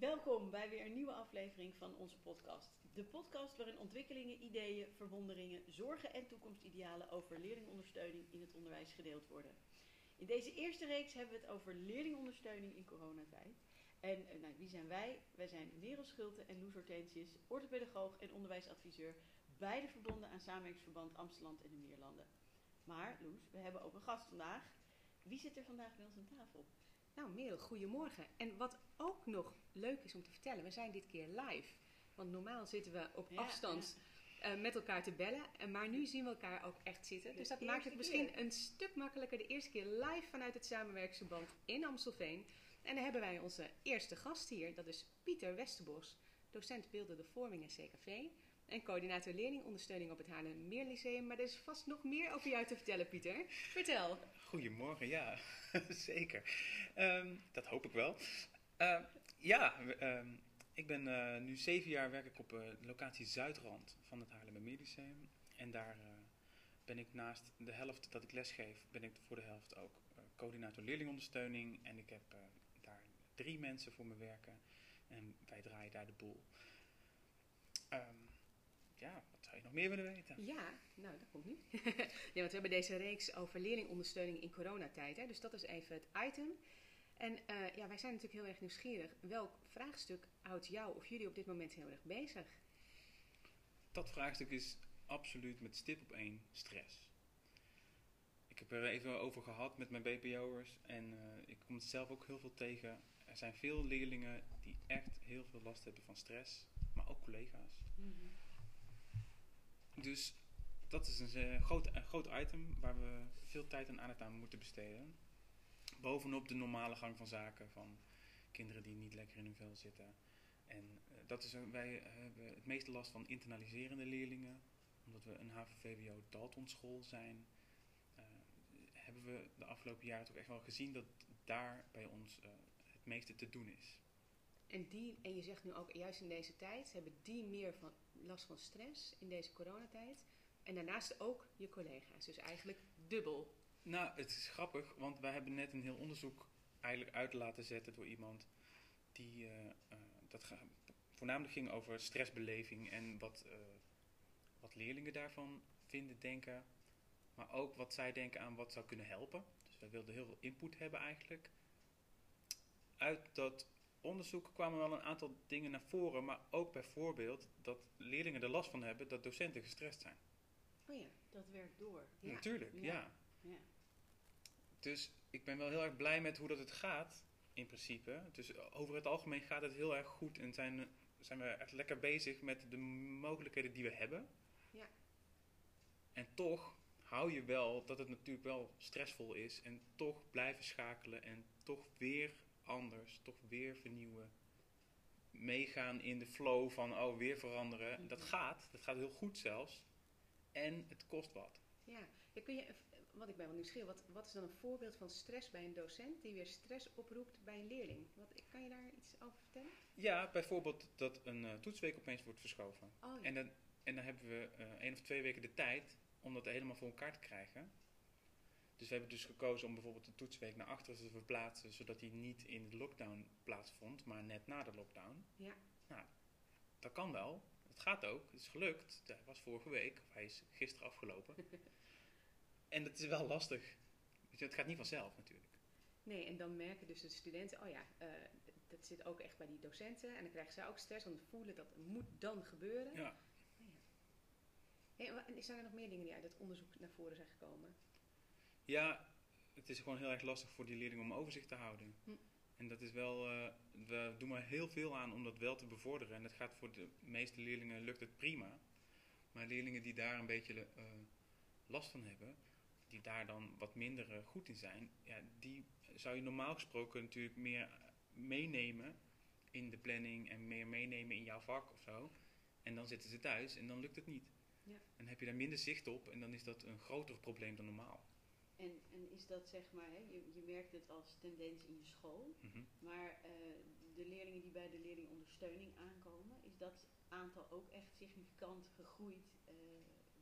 Welkom bij weer een nieuwe aflevering van onze podcast. De podcast waarin ontwikkelingen, ideeën, verwonderingen, zorgen en toekomstidealen over leerlingondersteuning in het onderwijs gedeeld worden. In deze eerste reeks hebben we het over leerlingondersteuning in coronatijd. En eh, nou, wie zijn wij? Wij zijn Merel Schulte en Loes Hortensius, orthopedagoog en onderwijsadviseur, beide verbonden aan Samenwerkingsverband Amsterdam en de Meerlanden. Maar Loes, we hebben ook een gast vandaag. Wie zit er vandaag bij ons aan tafel? Nou, Merel, goedemorgen. En wat ook nog leuk is om te vertellen, we zijn dit keer live. Want normaal zitten we op Ja, afstand eh, met elkaar te bellen. En maar nu zien we elkaar ook echt zitten. De Dus dat maakt het misschien keer. een stuk makkelijker. De eerste keer live vanuit het Samenwerkingsverband in Amstelveen. En dan hebben wij onze eerste gast hier. Dat is Pieter Westerbos, docent beeldende vorming en CKV. En coördinator leerlingondersteuning op het Haarlem Meerlyceum. Maar er is vast nog meer over jou te vertellen, Pieter. Vertel. Goedemorgen, ja, zeker. Ehm, dat hoop ik wel. Ehm, ja, ehm, ik ben eh, nu zeven jaar werk ik op eh, de locatie Zuidrand van het Haarlemmer Lyceum. En daar eh, ben ik naast de helft dat ik lesgeef, ben ik voor de helft ook eh, coördinator leerlingondersteuning. En ik heb eh, daar drie mensen voor me werken en wij draaien daar de boel. Ehm, ja, wat zou je nog meer willen weten? Ja, nou, dat komt nu. ja, want we hebben deze reeks over leerlingondersteuning in coronatijd. Hè? Dus dat is even het item. En eh, ja, wij zijn natuurlijk heel erg nieuwsgierig. Welk vraagstuk houdt jou of jullie op dit moment heel erg bezig? Dat vraagstuk is absoluut met stip op één stress. Ik heb er even over gehad met mijn BPO'ers en eh, ik kom het zelf ook heel veel tegen. Er zijn veel leerlingen die echt heel veel last hebben van stress, maar ook collega's. Dus dat is een, eh, groot, een groot item waar we veel tijd en aandacht aan moeten besteden. Bovenop de normale gang van zaken van kinderen die niet lekker in hun vel zitten. En eh, dat is een, wij hebben het meeste last van internaliserende leerlingen. Omdat we een HVVWO Dalton school zijn, eh, hebben we de afgelopen jaren toch echt wel gezien dat daar bij ons het meeste te doen is. En, die, en je zegt nu ook, juist in deze tijd, hebben die meer van, last van stress in deze coronatijd. En daarnaast ook je collega's. Dus eigenlijk dubbel. Nou, het is grappig, want wij hebben net een heel onderzoek eigenlijk uit laten zetten door iemand die eh, eh, dat voornamelijk ging over stressbeleving en wat, eh, wat leerlingen daarvan vinden, denken. Maar ook wat zij denken aan wat zou kunnen helpen. Dus wij wilden heel veel input hebben eigenlijk. Uit dat onderzoek kwamen wel een aantal dingen naar voren, maar ook bijvoorbeeld dat leerlingen er last van hebben dat docenten gestrest zijn. Oh ja. Dat werkt door. Ja. Natuurlijk, Ja. ja. Ja. Dus ik ben wel heel erg blij met hoe dat het gaat, in principe. Dus over het algemeen gaat het heel erg goed en zijn, zijn we echt lekker bezig met de mogelijkheden die we hebben. Ja. En toch hou je wel dat het natuurlijk wel stressvol is en toch blijven schakelen en toch weer anders, toch weer vernieuwen. Meegaan in de flow van, oh, weer veranderen. Dat Mhm. gaat, dat gaat heel goed zelfs. En het kost wat. Ja. Ja, kun je, wat ik ben wel nieuwsgierig, wat, wat is dan een voorbeeld van stress bij een docent die weer stress oproept bij een leerling? Wat, kan je daar iets over vertellen? Ja, bijvoorbeeld dat een eh, toetsweek opeens wordt verschoven. Oh ja. En dan, en dan hebben we eh één of twee weken de tijd om dat helemaal voor elkaar te krijgen. Dus we hebben dus gekozen om bijvoorbeeld de toetsweek naar achteren te verplaatsen, zodat die niet in de lockdown plaatsvond, maar net na de lockdown. Ja. Nou, dat kan wel. Het gaat ook. Het is gelukt. Hij was vorige week, of hij is gisteren afgelopen. en dat is wel lastig. Het gaat niet vanzelf natuurlijk. Nee, en dan merken dus de studenten, oh ja, eh, dat zit ook echt bij die docenten. En dan krijgen zij ook stress, want ze voelen dat moet dan gebeuren. Ja. Oh ja. Hey, en zijn er nog meer dingen die uit het onderzoek naar voren zijn gekomen? Ja, het is gewoon heel erg lastig voor die leerlingen om overzicht te houden. Hm. En dat is wel, eh, we doen er heel veel aan om dat wel te bevorderen. En dat gaat voor de meeste leerlingen lukt het prima. Maar leerlingen die daar een beetje eh, last van hebben, die daar dan wat minder eh, goed in zijn, ja, die zou je normaal gesproken natuurlijk meer meenemen in de planning en meer meenemen in jouw vak of zo. En dan zitten ze thuis en dan lukt het niet. Ja. En heb je daar minder zicht op en dan is dat een groter probleem dan normaal. En, en is dat zeg maar, hè, je, je merkt het als tendens in je school, Mhm. maar eh, de leerlingen die bij de leerlingondersteuning aankomen, is dat aantal ook echt significant gegroeid eh,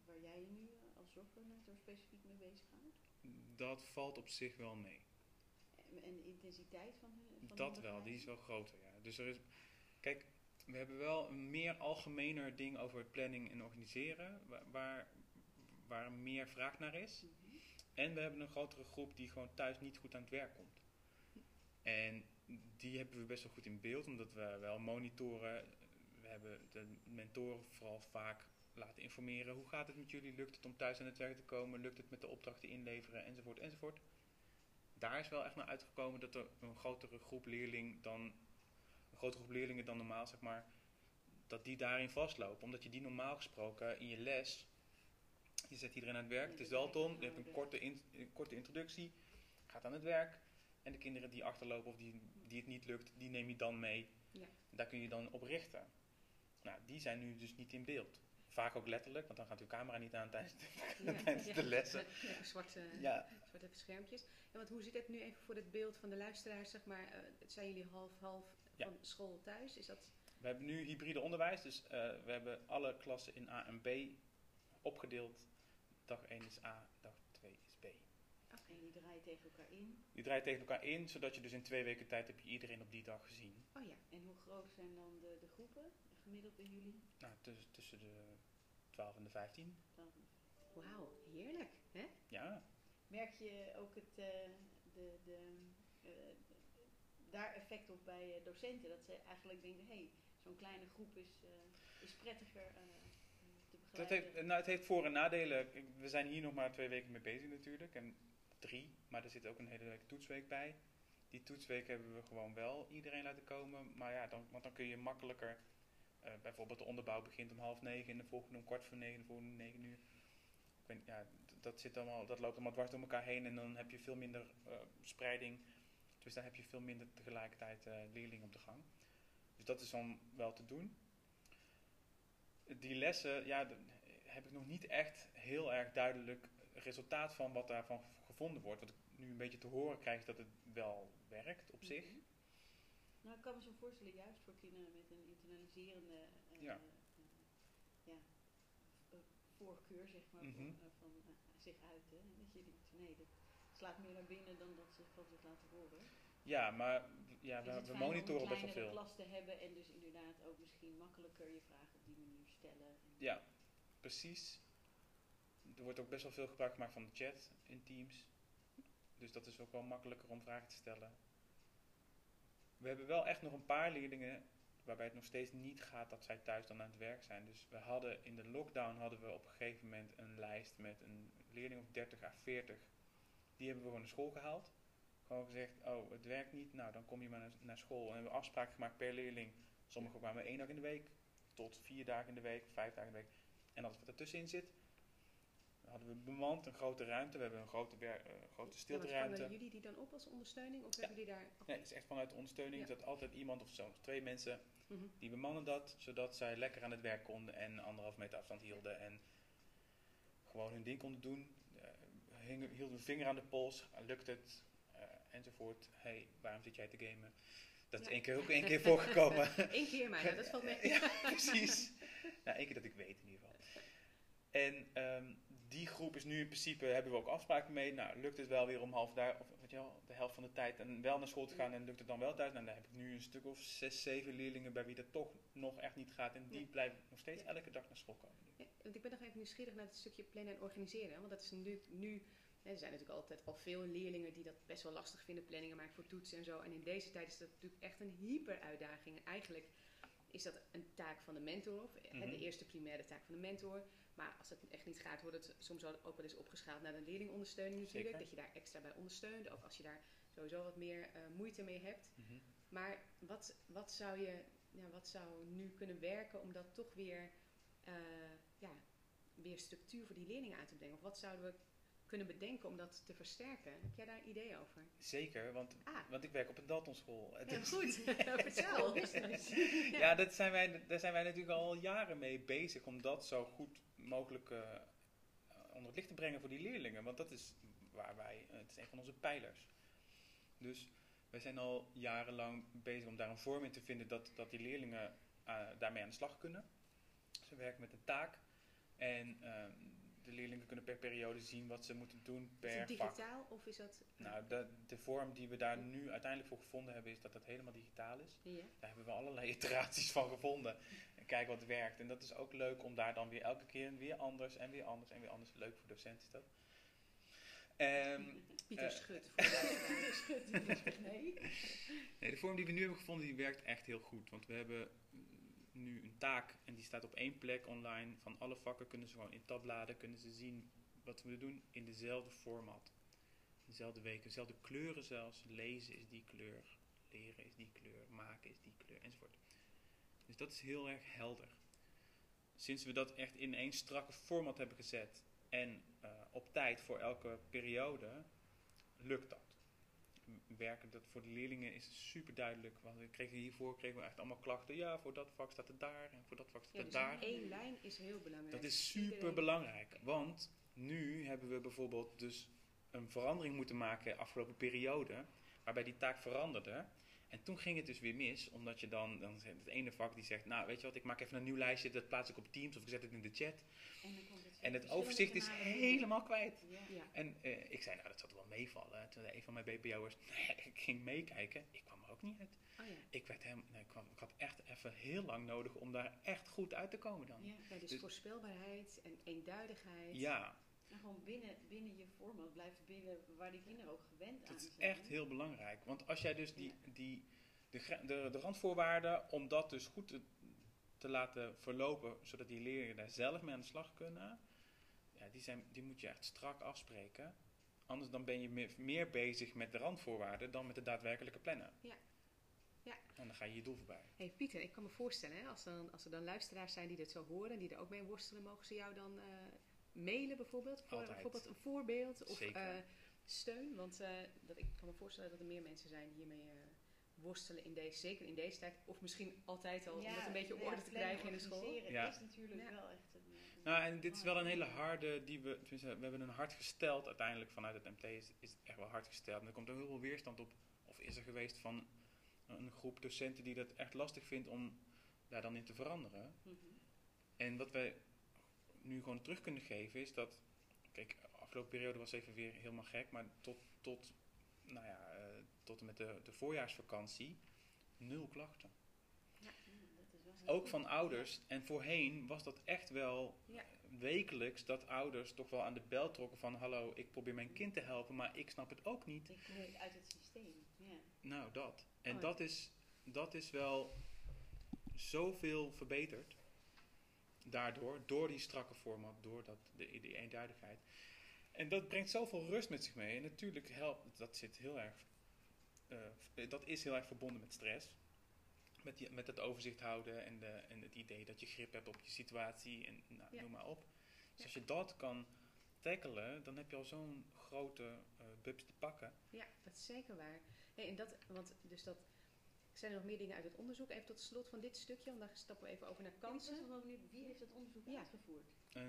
waar jij je nu eh, als zorgcoördinator specifiek mee bezighoudt? Dat valt op zich wel mee. En de intensiteit van hun van Dat hun wel, die is wel groter. Ja. Dus er is, kijk, we hebben wel een meer algemener ding over planning en organiseren, wa- waar, waar meer vraag naar is. Mhm. En we hebben een grotere groep die gewoon thuis niet goed aan het werk komt. En die hebben we best wel goed in beeld, omdat we wel monitoren. We hebben de mentoren vooral vaak laten informeren. Hoe gaat het met jullie? Lukt het om thuis aan het werk te komen? Lukt het met de opdrachten inleveren? Enzovoort, enzovoort. Daar is wel echt naar uitgekomen dat er een grotere groep leerling dan een grotere groep leerlingen dan normaal, zeg maar, dat die daarin vastlopen. Omdat je die normaal gesproken in je les, je zet iedereen aan het werk, Ja, het is Dalton, je hebt een korte, in- een korte introductie, gaat aan het werk. En de kinderen die achterlopen of die, die het niet lukt, die neem je dan mee. Ja. Daar kun je dan op richten. Nou, die zijn nu dus niet in beeld. Vaak ook letterlijk, want dan gaat uw camera niet aan tijdens de, Ja, tijdens ja. de lessen. Ja, zwarte, Ja, zwarte schermpjes. En want hoe zit het nu even voor het beeld van de luisteraars, zeg maar? eh, zijn jullie half-half Ja. van school thuis? Is dat... We hebben nu hybride onderwijs, dus eh, we hebben alle klassen in A en B opgedeeld. Dag 1 is A, dag 2 is B. En die draaien tegen elkaar in. Die draait tegen elkaar in, zodat je dus in twee weken tijd heb je iedereen op die dag gezien. Oh ja. En hoe groot zijn dan de, de groepen, gemiddeld bij jullie? Nou, tussen, tussen de 12 en de 15. Dan Wauw, heerlijk. Hè? Ja, merk je ook het, eh, de, de, eh, daar effect op bij eh, docenten. Dat ze eigenlijk denken, hé, hey, zo'n kleine groep is, is prettiger dat begeleiden. heeft, nou, het heeft voor- en nadelen. We zijn hier nog maar twee weken mee bezig natuurlijk. En drie, maar er zit ook een hele week toetsweek bij. Die toetsweek hebben we gewoon wel iedereen laten komen. Maar ja, dan, want dan kun je makkelijker... eh, bijvoorbeeld de onderbouw begint om half negen en de volgende om kwart voor negen, de volgende om negen uur. Ik weet, ja, dat, zit allemaal, dat loopt allemaal dwars door elkaar heen en dan heb je veel minder eh, spreiding. Dus dan heb je veel minder tegelijkertijd eh, leerlingen op de gang. Dus dat is dan wel te doen. Die lessen, ja, heb ik nog niet echt heel erg duidelijk resultaat van wat daarvan gevonden wordt. Wat ik nu een beetje te horen krijg is dat het wel werkt op zich. Mhm. Nou, ik kan me zo voorstellen, juist voor kinderen met een internaliserende eh, Ja. eh, ja, eh, voorkeur, zeg maar, Mhm. van, van zich uiten. En dat je denkt, nee, dat slaat meer naar binnen dan dat ze van zich laten horen. Ja, maar ja, Is we, monitoren om best een wel kleinere veel. klas te hebben en dus inderdaad ook misschien makkelijker je vragen op die manier Ja, precies. Er wordt ook best wel veel gebruik gemaakt van de chat in Teams. Dus dat is ook wel makkelijker om vragen te stellen. We hebben wel echt nog een paar leerlingen waarbij het nog steeds niet gaat dat zij thuis dan aan het werk zijn. Dus we hadden in de lockdown hadden we op een gegeven moment een lijst met een leerling of 30 à 40. Die hebben we gewoon naar school gehaald. Gewoon gezegd, oh het werkt niet, nou dan kom je maar naar, naar school. En we hebben afspraken gemaakt per leerling. Sommigen kwamen één dag in de week, tot vier dagen in de week, vijf dagen in de week. En alles wat ertussenin zit, hadden we bemand, een grote ruimte. We hebben een grote, eh, grote Ja, stilteruimte. vangen jullie die dan op als ondersteuning? Of Ja. hebben jullie daar... Nee, het is echt vanuit de ondersteuning. Ja. Er zat altijd iemand of zo, twee mensen, Mhm. die bemannen dat, zodat zij lekker aan het werk konden en anderhalf meter afstand hielden en gewoon hun ding konden doen. Hingen- hielden een vinger aan de pols, lukt het, eh, enzovoort. hey, waarom zit jij te gamen? Dat is Ja. één keer ook één keer voorgekomen. Eén keer maar, nou, dat valt mee. Ja, precies. Nou, één keer dat ik weet in ieder geval. En ehm, die groep is nu in principe, hebben we ook afspraken mee. Nou, lukt het wel weer om half daar, of weet je wel, de helft van de tijd en wel naar school te gaan en lukt het dan wel thuis? Nou, dan heb ik nu een stuk of zes, zeven leerlingen bij wie dat toch nog echt niet gaat. En die Ja. blijven nog steeds Ja. elke dag naar school komen. Ja, want ik ben nog even nieuwsgierig naar het stukje plannen en organiseren. Want dat is nu, nu er zijn natuurlijk altijd al veel leerlingen die dat best wel lastig vinden, planningen maken voor toetsen en zo. En in deze tijd is dat natuurlijk echt een hyper uitdaging. En eigenlijk is dat een taak van de mentor, of, hè, Mhm. de eerste primaire taak van de mentor. Maar als het echt niet gaat, wordt het soms ook wel eens opgeschaald naar de leerlingondersteuning natuurlijk. Zeker. Dat je daar extra bij ondersteunt, ook als je daar sowieso wat meer eh, moeite mee hebt. Mhm. Maar wat, wat, zou je, ja, wat zou nu kunnen werken om dat toch weer, eh, ja, weer structuur voor die leerlingen aan te brengen? Of wat zouden we kunnen bedenken om dat te versterken? Heb jij daar ideeën over? Zeker, want, Ah, want ik werk op een Daltonschool. Het ja, is- goed. Vertel. Ja, dat zijn wij, daar zijn wij natuurlijk al jaren mee bezig om dat zo goed mogelijk eh, onder het licht te brengen voor die leerlingen. Want dat is waar wij, het is een van onze pijlers. Dus wij zijn al jarenlang bezig om daar een vorm in te vinden dat, dat die leerlingen eh, daarmee aan de slag kunnen. Ze werken met een taak en ehm, de leerlingen kunnen per periode zien wat ze moeten doen Is per het vak. digitaal of is dat... Nou, de, de vorm die we daar nu uiteindelijk voor gevonden hebben, is dat dat helemaal digitaal is. Ja. Daar hebben we allerlei iteraties van gevonden. En kijken wat werkt. En dat is ook leuk om daar dan weer elke keer weer anders en weer anders en weer anders. Leuk voor docenten is dat. Ehm, Pieter Eh, Schut voor nee. nee, de vorm die we nu hebben gevonden, die werkt echt heel goed. Want we hebben nu een taak en die staat op één plek online. Van alle vakken kunnen ze gewoon in tabbladen kunnen ze zien wat we doen in dezelfde format. Dezelfde weken, dezelfde kleuren zelfs. Lezen is die kleur, leren is die kleur, maken is die kleur enzovoort. Dus dat is heel erg helder. Sinds we dat echt in één strakke format hebben gezet en eh, op tijd voor elke periode, lukt dat. Werken dat voor de leerlingen is super duidelijk. Want we kregen hiervoor kregen we echt allemaal klachten. Ja, voor dat vak staat het daar en voor dat vak staat Ja, het dus daar. één lijn is heel belangrijk. Dat is super belangrijk. Want nu hebben we bijvoorbeeld dus een verandering moeten maken afgelopen periode. Waarbij die taak veranderde. En toen ging het dus weer mis. Omdat je dan, dan het ene vak die zegt, nou weet je wat, ik maak even een nieuw lijstje. Dat plaats ik op Teams of ik zet het in de chat. En, dan komt het En het overzicht is helemaal kwijt. Ja. Ja. En eh, ik zei, nou dat zal wel meevallen. Toen een van mijn BPO'ers, nee, ik ging meekijken. Ik kwam er ook niet uit. Oh ja. Ik, werd hem, nee, ik, kwam, ik had echt even heel lang nodig om daar echt goed uit te komen dan. Ja. Ja, dus, Dus- voorspelbaarheid en eenduidigheid. Ja, En gewoon binnen, binnen je format blijft binnen waar die kinderen ook gewend aan dat is zijn. echt heel belangrijk. Want als jij dus die, die, de, de, de randvoorwaarden, om dat dus goed te, te laten verlopen, zodat die leerlingen daar zelf mee aan de slag kunnen, ja, die, zijn, die moet je echt strak afspreken. Anders dan ben je meer, meer bezig met de randvoorwaarden dan met de daadwerkelijke plannen. Ja. Ja. En dan ga je je doel voorbij. Hey Pieter, ik kan me voorstellen, hè, als, dan, als er dan luisteraars zijn die dit zo horen en die er ook mee worstelen, mogen ze jou dan eh, mailen bijvoorbeeld? Voor Altijd. bijvoorbeeld een voorbeeld of eh, steun? Want eh, dat, ik kan me voorstellen dat er meer mensen zijn die hiermee eh, worstelen in deze, zeker in deze tijd. Of misschien altijd al, om het een beetje op ja, orde te krijgen in de school. Ja. is natuurlijk Ja. wel echt een... een Nou, en dit is wel een hele harde, die we, tenminste, we hebben een hard gesteld uiteindelijk vanuit het MT, is, is het echt wel hard gesteld. En er komt ook heel veel weerstand op, of is er geweest van een groep docenten die dat echt lastig vindt om daar dan in te veranderen. Mhm. En wat wij nu gewoon terug kunnen geven is dat, kijk, afgelopen periode was even weer helemaal gek, maar tot, tot, nou ja, eh, tot en met de, de voorjaarsvakantie, nul klachten. Ja, dat is wel Ook goed. van ouders. En voorheen was dat echt wel Ja. wekelijks dat ouders toch wel aan de bel trokken van hallo, ik probeer mijn kind te helpen, maar ik snap het ook niet. Ik uit het systeem. Ja. Nou, dat. En Oh, dat, is, dat is wel zoveel verbeterd. Daardoor, door die strakke format, door dat, de, die eenduidigheid. En dat brengt zoveel rust met zich mee. En natuurlijk helpt, dat zit heel erg, eh, dat is heel erg verbonden met stress. Met, met het overzicht houden en, de, en het idee dat je grip hebt op je situatie en nou, Ja. noem maar op. Dus Ja. als je dat kan tackelen, dan heb je al zo'n grote eh bubs te pakken. Ja, dat is zeker waar. Hey, en dat, want dus dat, zijn er nog meer dingen uit het onderzoek? Even tot slot van dit stukje, want dan stappen we even over naar Ik kansen. nog wel benieuwd, wie heeft dat onderzoek Ja. uitgevoerd? Eh,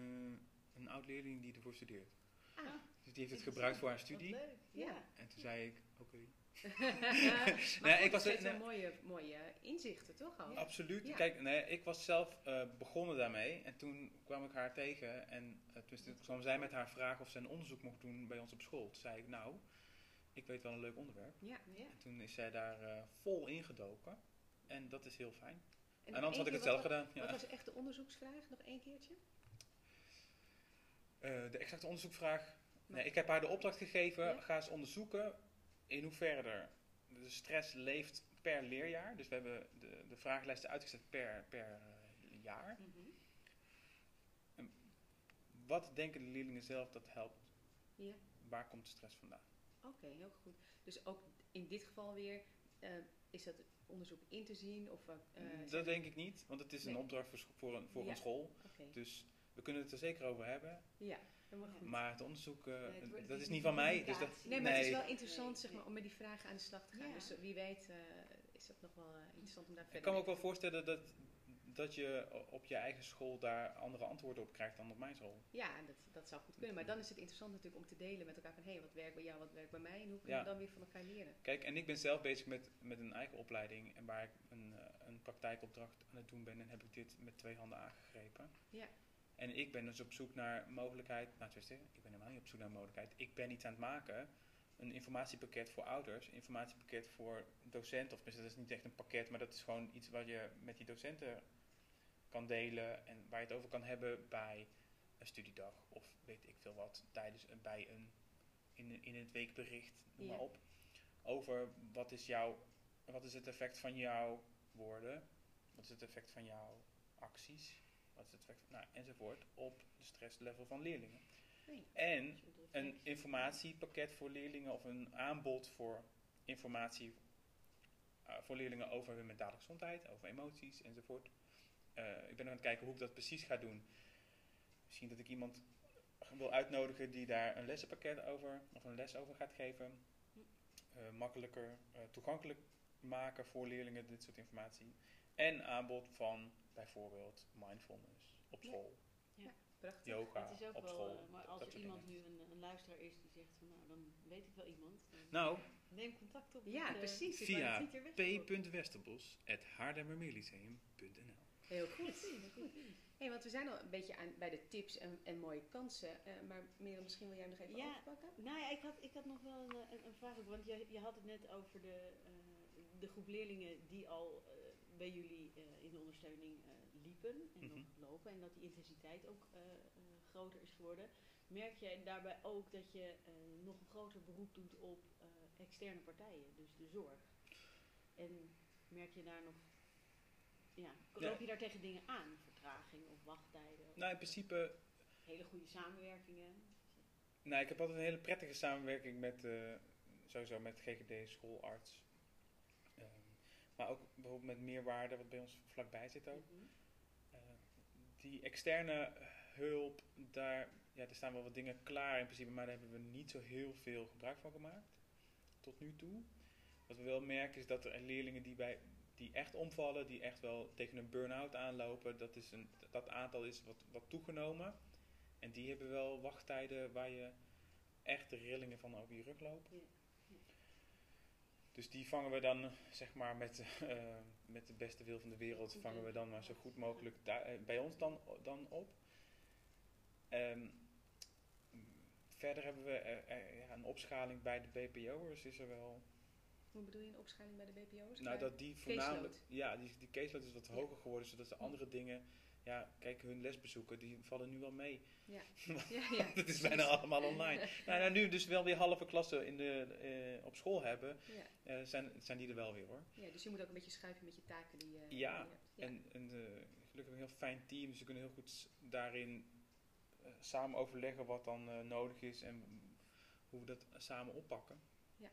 een oud leerling die ervoor studeert. Ah, Dus die heeft het gebruikt voor haar studie. Wat leuk. Ja. En toen zei ik, oké. maar Nee, ik was- nee. mooie, mooie inzichten, toch al? Absoluut. Ja. Kijk, nee, ik was zelf eh, begonnen daarmee. En toen kwam ik haar tegen. En uh, toen kwam zij met haar vraag of ze een onderzoek mocht doen bij ons op school. Toen zei ik, nou, ik weet wel een leuk onderwerp. Ja. Ja. En toen is zij daar eh, vol ingedoken. En dat is heel fijn. En, anders had ik het zelf wat, gedaan. Wat Ja. was echt de onderzoeksvraag? Nog één keertje? Eh, de exacte onderzoekvraag. Nee, ik heb haar de opdracht gegeven. Ja. Ga eens onderzoeken in hoeverre er de stress leeft per leerjaar. Dus we hebben de, de vragenlijsten uitgezet per, per eh, jaar. Mhm. Wat denken de leerlingen zelf dat helpt? Ja. Waar komt de stress vandaan? Oké, heel goed. Dus ook in dit geval weer, eh, is dat onderzoek in te zien? Of, eh, zijn dat er- denk ik niet, want het is een opdracht voor, voor, een, voor Ja. een school. Dus we kunnen het er zeker over hebben. ja, helemaal goed. Maar het onderzoek, eh, Nee, het wordt- dat is niet van mij. Dus dat. Nee, maar het is wel interessant zeg maar, om met die vragen aan de slag te gaan. Ja. Dus eh, wie weet eh, is dat nog wel eh, interessant om daar Ik verder kan me ook wel voorstellen dat, dat je op je eigen school daar andere antwoorden op krijgt dan op mijn school. Ja, dat, dat zou goed kunnen. Maar dan is het interessant natuurlijk om te delen met elkaar van... hé, hey, wat werkt bij jou, wat werkt bij mij... en hoe kunnen Ja. we dan weer van elkaar leren? Kijk, en ik ben zelf bezig met, met een eigen opleiding en waar ik een, eh, een praktijkopdracht aan het doen ben en heb ik dit met twee handen aangegrepen. Ja. En ik ben dus op zoek naar mogelijkheid, nou tenminste, ik ben helemaal niet op zoek naar mogelijkheid. Ik ben iets aan het maken, een informatiepakket voor ouders, een informatiepakket voor docenten. Of tenminste, dat is niet echt een pakket, maar dat is gewoon iets wat je met die docenten kan delen en waar je het over kan hebben bij een studiedag of weet ik veel wat, tijdens een, bij een, in, in het weekbericht, noem Ja. maar op. Over wat is, jouw, wat is het effect van jouw woorden, wat is het effect van jouw acties, wat is het effect, nou, enzovoort, op de stresslevel van leerlingen. Nee. En Een informatiepakket voor leerlingen of een aanbod voor informatie eh, voor leerlingen over hun mentale gezondheid, over emoties enzovoort. Eh, ik ben aan het kijken hoe ik dat precies ga doen. Misschien dat ik iemand wil uitnodigen die daar een lessenpakket over of een les over gaat geven. Eh, makkelijker eh, toegankelijk maken voor leerlingen dit soort informatie. En aanbod van bijvoorbeeld mindfulness op Ja. school, Prachtig. yoga Het is ook op wel, school. maar als er iemand dingen. nu een, een luisteraar is die zegt van nou, dan weet ik wel iemand. Dan Nou, neem contact op. Ja, met, precies. Via p.westerbos.haarlemmermeerlyceum.nl Heel goed. Hey, want we zijn al een beetje aan, bij de tips en, en mooie kansen. eh, maar Merel, misschien wil jij hem nog even Ja. overpakken? Nou ja, ik had, ik had nog wel een, een, een vraag. ook, Want je, je had het net over de, eh, de groep leerlingen die al eh, bij jullie eh, in de ondersteuning eh, liepen en Mhm. nog lopen. En dat die intensiteit ook eh, eh, groter is geworden. Merk jij daarbij ook dat je eh, nog een groter beroep doet op eh, externe partijen, dus de zorg? En merk je daar nog, ja, loop je daar tegen dingen aan? Vertraging of wachttijden? Of, Nou, in principe Hele goede samenwerkingen? Nou, ik heb altijd een hele prettige samenwerking met, eh, sowieso met GGD, schoolarts. Ehm, maar ook bijvoorbeeld met meerwaarde, wat bij ons vlakbij zit ook. Mhm. Eh, die externe hulp, daar, ja, er staan wel wat dingen klaar in principe, maar daar hebben we niet zo heel veel gebruik van gemaakt. Tot nu toe. Wat we wel merken is dat er leerlingen die, bij, die echt omvallen, die echt wel tegen een burn-out aanlopen, dat, is een, dat aantal is wat, wat toegenomen. En die hebben wel wachttijden waar je echt de rillingen van over je rug lopen. Ja, ja. Dus die vangen we dan, zeg maar, met, eh, met de beste wil van de wereld, vangen we dan maar zo goed mogelijk eh, bij ons dan, dan op. Ehm, verder hebben we eh, ja, een opschaling bij de BPO'ers is er wel. Hoe bedoel je een opschaling bij de BPO's? Nou, dat die voornamelijk. caseload. Ja, die, die caseload is wat hoger geworden, zodat de andere dingen. Ja, kijk, hun lesbezoeken, die vallen nu wel mee. Ja, ja, ja. dat is bijna allemaal online. nou, nou, nu dus wel weer halve klassen in de, eh, op school hebben, Ja. eh, zijn, zijn die er wel weer hoor. ja, dus je moet ook een beetje schuiven met je taken die, je- die Ja, je hebt. Ja. En, en eh, gelukkig een heel fijn team, dus we kunnen heel goed daarin eh, samen overleggen wat dan eh, nodig is en hoe we dat samen oppakken. Ja.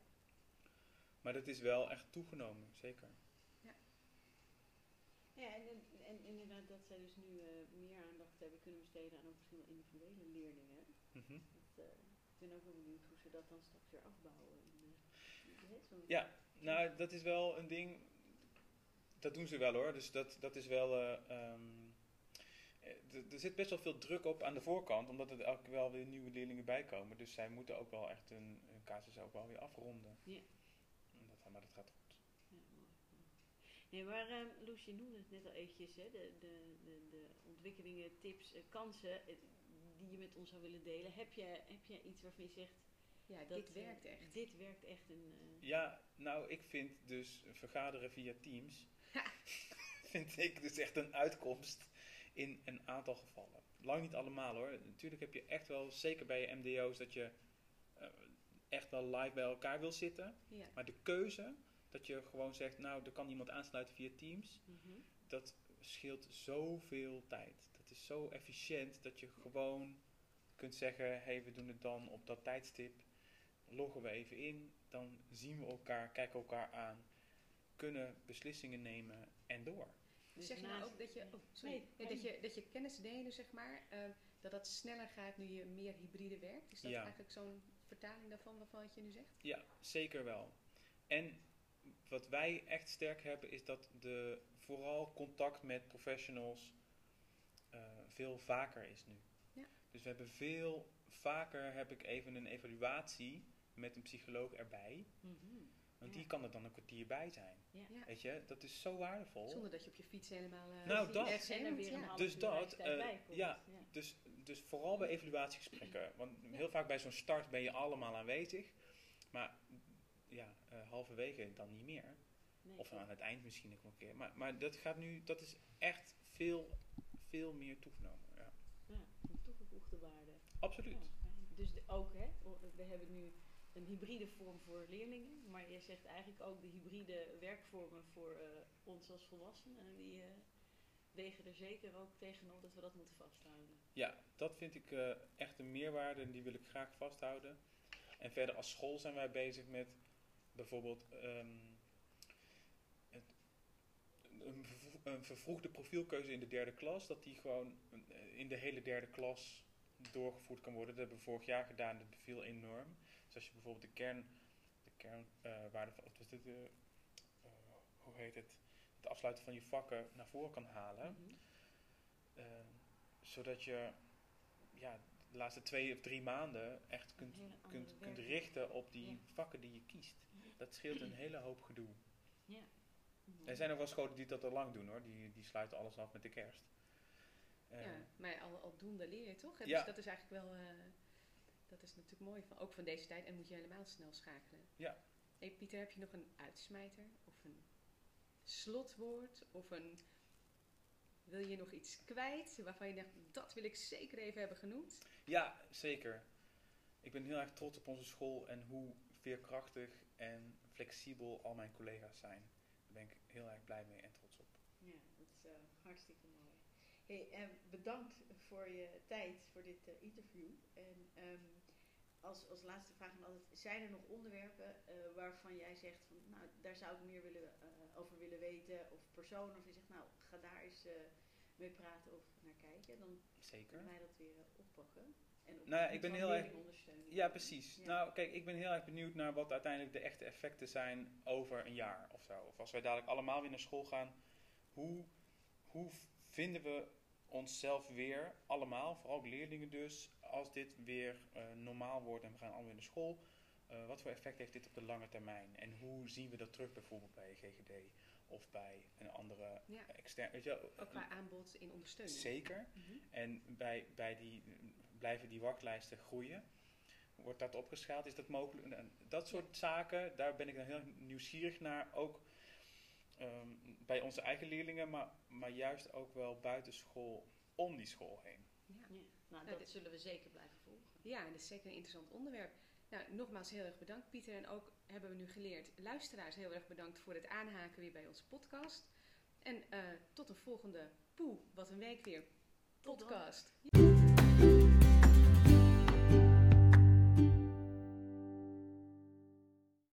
Maar dat is wel echt toegenomen, zeker. Ja, en, en, en inderdaad dat zij dus nu eh, meer aandacht hebben kunnen besteden aan ook misschien wel individuele leerlingen. Mhm. Dat, eh, ik ben ook wel benieuwd hoe ze dat dan straks weer afbouwen. Eh, Ja, nou, dat is wel een ding. Dat doen ze wel hoor. Dus dat, dat is wel. eh, ehm, eh, er zit best wel veel druk op aan de voorkant, omdat er elke keer wel weer nieuwe leerlingen bij komen. Dus zij moeten ook wel echt hun, hun casus ook wel weer afronden. Ja. Maar dat gaat goed. Ja, mooi. Nee, maar eh Loes, je noemde het net al eventjes, hè, de, de, de, de ontwikkelingen, tips, eh, kansen eh, die je met ons zou willen delen. Heb je, heb je iets waarvan je zegt, Ja, dat, dit eh, werkt echt. Dit werkt echt een... eh, Ja, nou, ik vind dus vergaderen via Teams. vind ik dus echt een uitkomst in een aantal gevallen. Lang niet allemaal hoor. Natuurlijk heb je echt wel, zeker bij je MDO's, dat je echt wel live bij elkaar wil zitten. Ja. Maar de keuze, dat je gewoon zegt, nou, er kan iemand aansluiten via Teams, mhm. dat scheelt zoveel tijd. Dat is zo efficiënt dat je gewoon kunt zeggen, hé, hey, we doen het dan op dat tijdstip. Loggen we even in, dan zien we elkaar, kijken elkaar aan, kunnen beslissingen nemen en door. Dus zeg je nou ook dat je, oh, sorry, Nee, Ja, dat, je, dat je kennis delen, zeg maar, eh, dat dat sneller gaat nu je meer hybride werkt? Is dat Ja. eigenlijk zo'n vertaling daarvan waarvan wat je nu zegt? Ja, zeker wel. En wat wij echt sterk hebben, is dat de, vooral contact met professionals eh, veel vaker is nu. Ja. Dus we hebben veel vaker, heb ik even een evaluatie met een psycholoog erbij. Mhm. Want Ja. die kan er dan een kwartier bij zijn. Ja. Ja. Weet je, dat is zo waardevol. Zonder dat je op je fiets helemaal... eh, Nou, dat- En er weer een ja. Dus dat, eh, bij komt. ja. Dus, dus vooral bij evaluatiegesprekken. Want heel vaak bij zo'n start ben je allemaal aanwezig. Maar ja, eh, halverwege dan niet meer. Nee, Of aan het eind misschien nog een keer. Maar, maar dat gaat nu, dat is echt veel, veel meer toegenomen. Ja. Ja, een toegevoegde waarde. Absoluut. Ja, dus de- ook, hè, we hebben nu een hybride vorm voor leerlingen, maar je zegt eigenlijk ook de hybride werkvormen voor eh, ons als volwassenen. En die eh, wegen er zeker ook tegenop dat we dat moeten vasthouden. Ja, dat vind ik eh, echt een meerwaarde en die wil ik graag vasthouden. En verder als school zijn wij bezig met bijvoorbeeld ehm, het, een, een vervroegde profielkeuze in de derde klas. Dat die gewoon eh, in de hele derde klas doorgevoerd kan worden. Dat hebben we vorig jaar gedaan, dat beviel enorm. Dus als je bijvoorbeeld de kern, de kernwaarde van, wat was dit, eh, eh, hoe heet het, het afsluiten van je vakken naar voren kan halen. Mhm. Eh, zodat je ja, de laatste twee of drie maanden echt kunt, kunt, kunt richten op die Ja. vakken die je kiest. Dat scheelt een hele hoop gedoe. Ja. Er zijn ook wel scholen die dat al lang doen hoor. Die, die sluiten alles af met de kerst. Eh, Ja, maar al, aldoende leer je toch? Ja. Dus dat is eigenlijk wel... eh, dat is natuurlijk mooi, van, ook van deze tijd. En moet je helemaal snel schakelen. Ja. Hey Pieter, heb je nog een uitsmijter? Of een slotwoord? Of een... Wil je nog iets kwijt waarvan je denkt, dat wil ik zeker even hebben genoemd? ja, zeker. Ik ben heel erg trots op onze school en hoe veerkrachtig en flexibel al mijn collega's zijn. Daar ben ik heel erg blij mee en trots op. Ja, dat is eh, hartstikke mooi. Hey, en bedankt voor je tijd voor dit eh, interview. En ehm, als, als laatste vraag altijd, zijn er nog onderwerpen eh, waarvan jij zegt van, nou, daar zou ik meer willen, eh, over willen weten, of personen, of je zegt, nou, ga daar eens eh, mee praten of naar kijken, dan Zeker. kunnen wij dat weer oppakken. En op Nou ja, ik ben heel erg-. Ja, precies. Ja. Nou, kijk, ik ben heel erg benieuwd naar wat uiteindelijk de echte effecten zijn over een jaar of zo. Of als wij dadelijk allemaal weer naar school gaan, hoe, hoe vinden we onszelf weer, allemaal, vooral leerlingen dus, als dit weer eh, normaal wordt en we gaan allemaal weer naar school. eh, wat voor effect heeft dit op de lange termijn? En hoe zien we dat terug bijvoorbeeld bij GGD of bij een andere Ja. externe... Weet je, wel, Ook qua aanbod in ondersteuning. Zeker. Mhm. En bij, bij die, blijven die wachtlijsten groeien? Wordt dat opgeschaald? Is dat mogelijk? En Dat soort zaken, daar ben ik dan heel nieuwsgierig naar. Ook ehm, bij onze eigen leerlingen, maar, maar juist ook wel buitenschool om die school heen. Nou, dat zullen we zeker blijven volgen. Ja, en dat is zeker een interessant onderwerp. Nou, nogmaals heel erg bedankt Pieter. En ook hebben we nu geleerd, luisteraars heel erg bedankt voor het aanhaken weer bij onze podcast. En eh, tot een volgende Poe, wat een week weer Tot podcast.